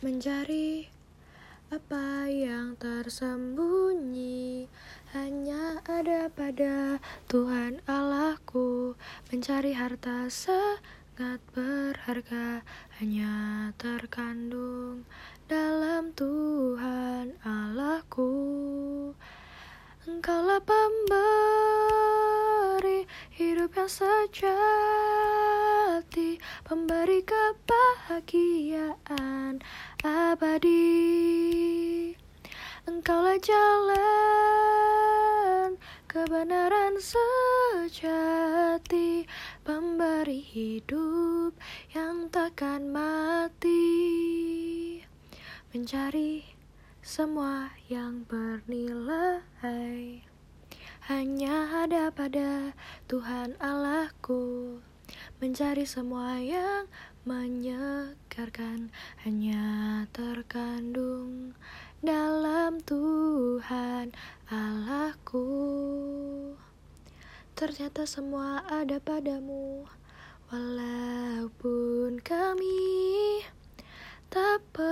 Mencari apa yang tersembunyi hanya ada pada Tuhan Allahku. Mencari harta sangat berharga hanya terkandung dalam Tuhan Allahku. Engkaulah pemberi hidup yang sejati, pemberi kebahagiaan abadi. Engkaulah jalan kebenaran sejati, pemberi hidup yang takkan mati. Mencari semua yang bernilai hanya ada pada Tuhan Allahku mencari semua yang menyegarkan hanya terkandung dalam Tuhan Allahku. Ternyata semua ada padamu, walaupun kami tak pernah.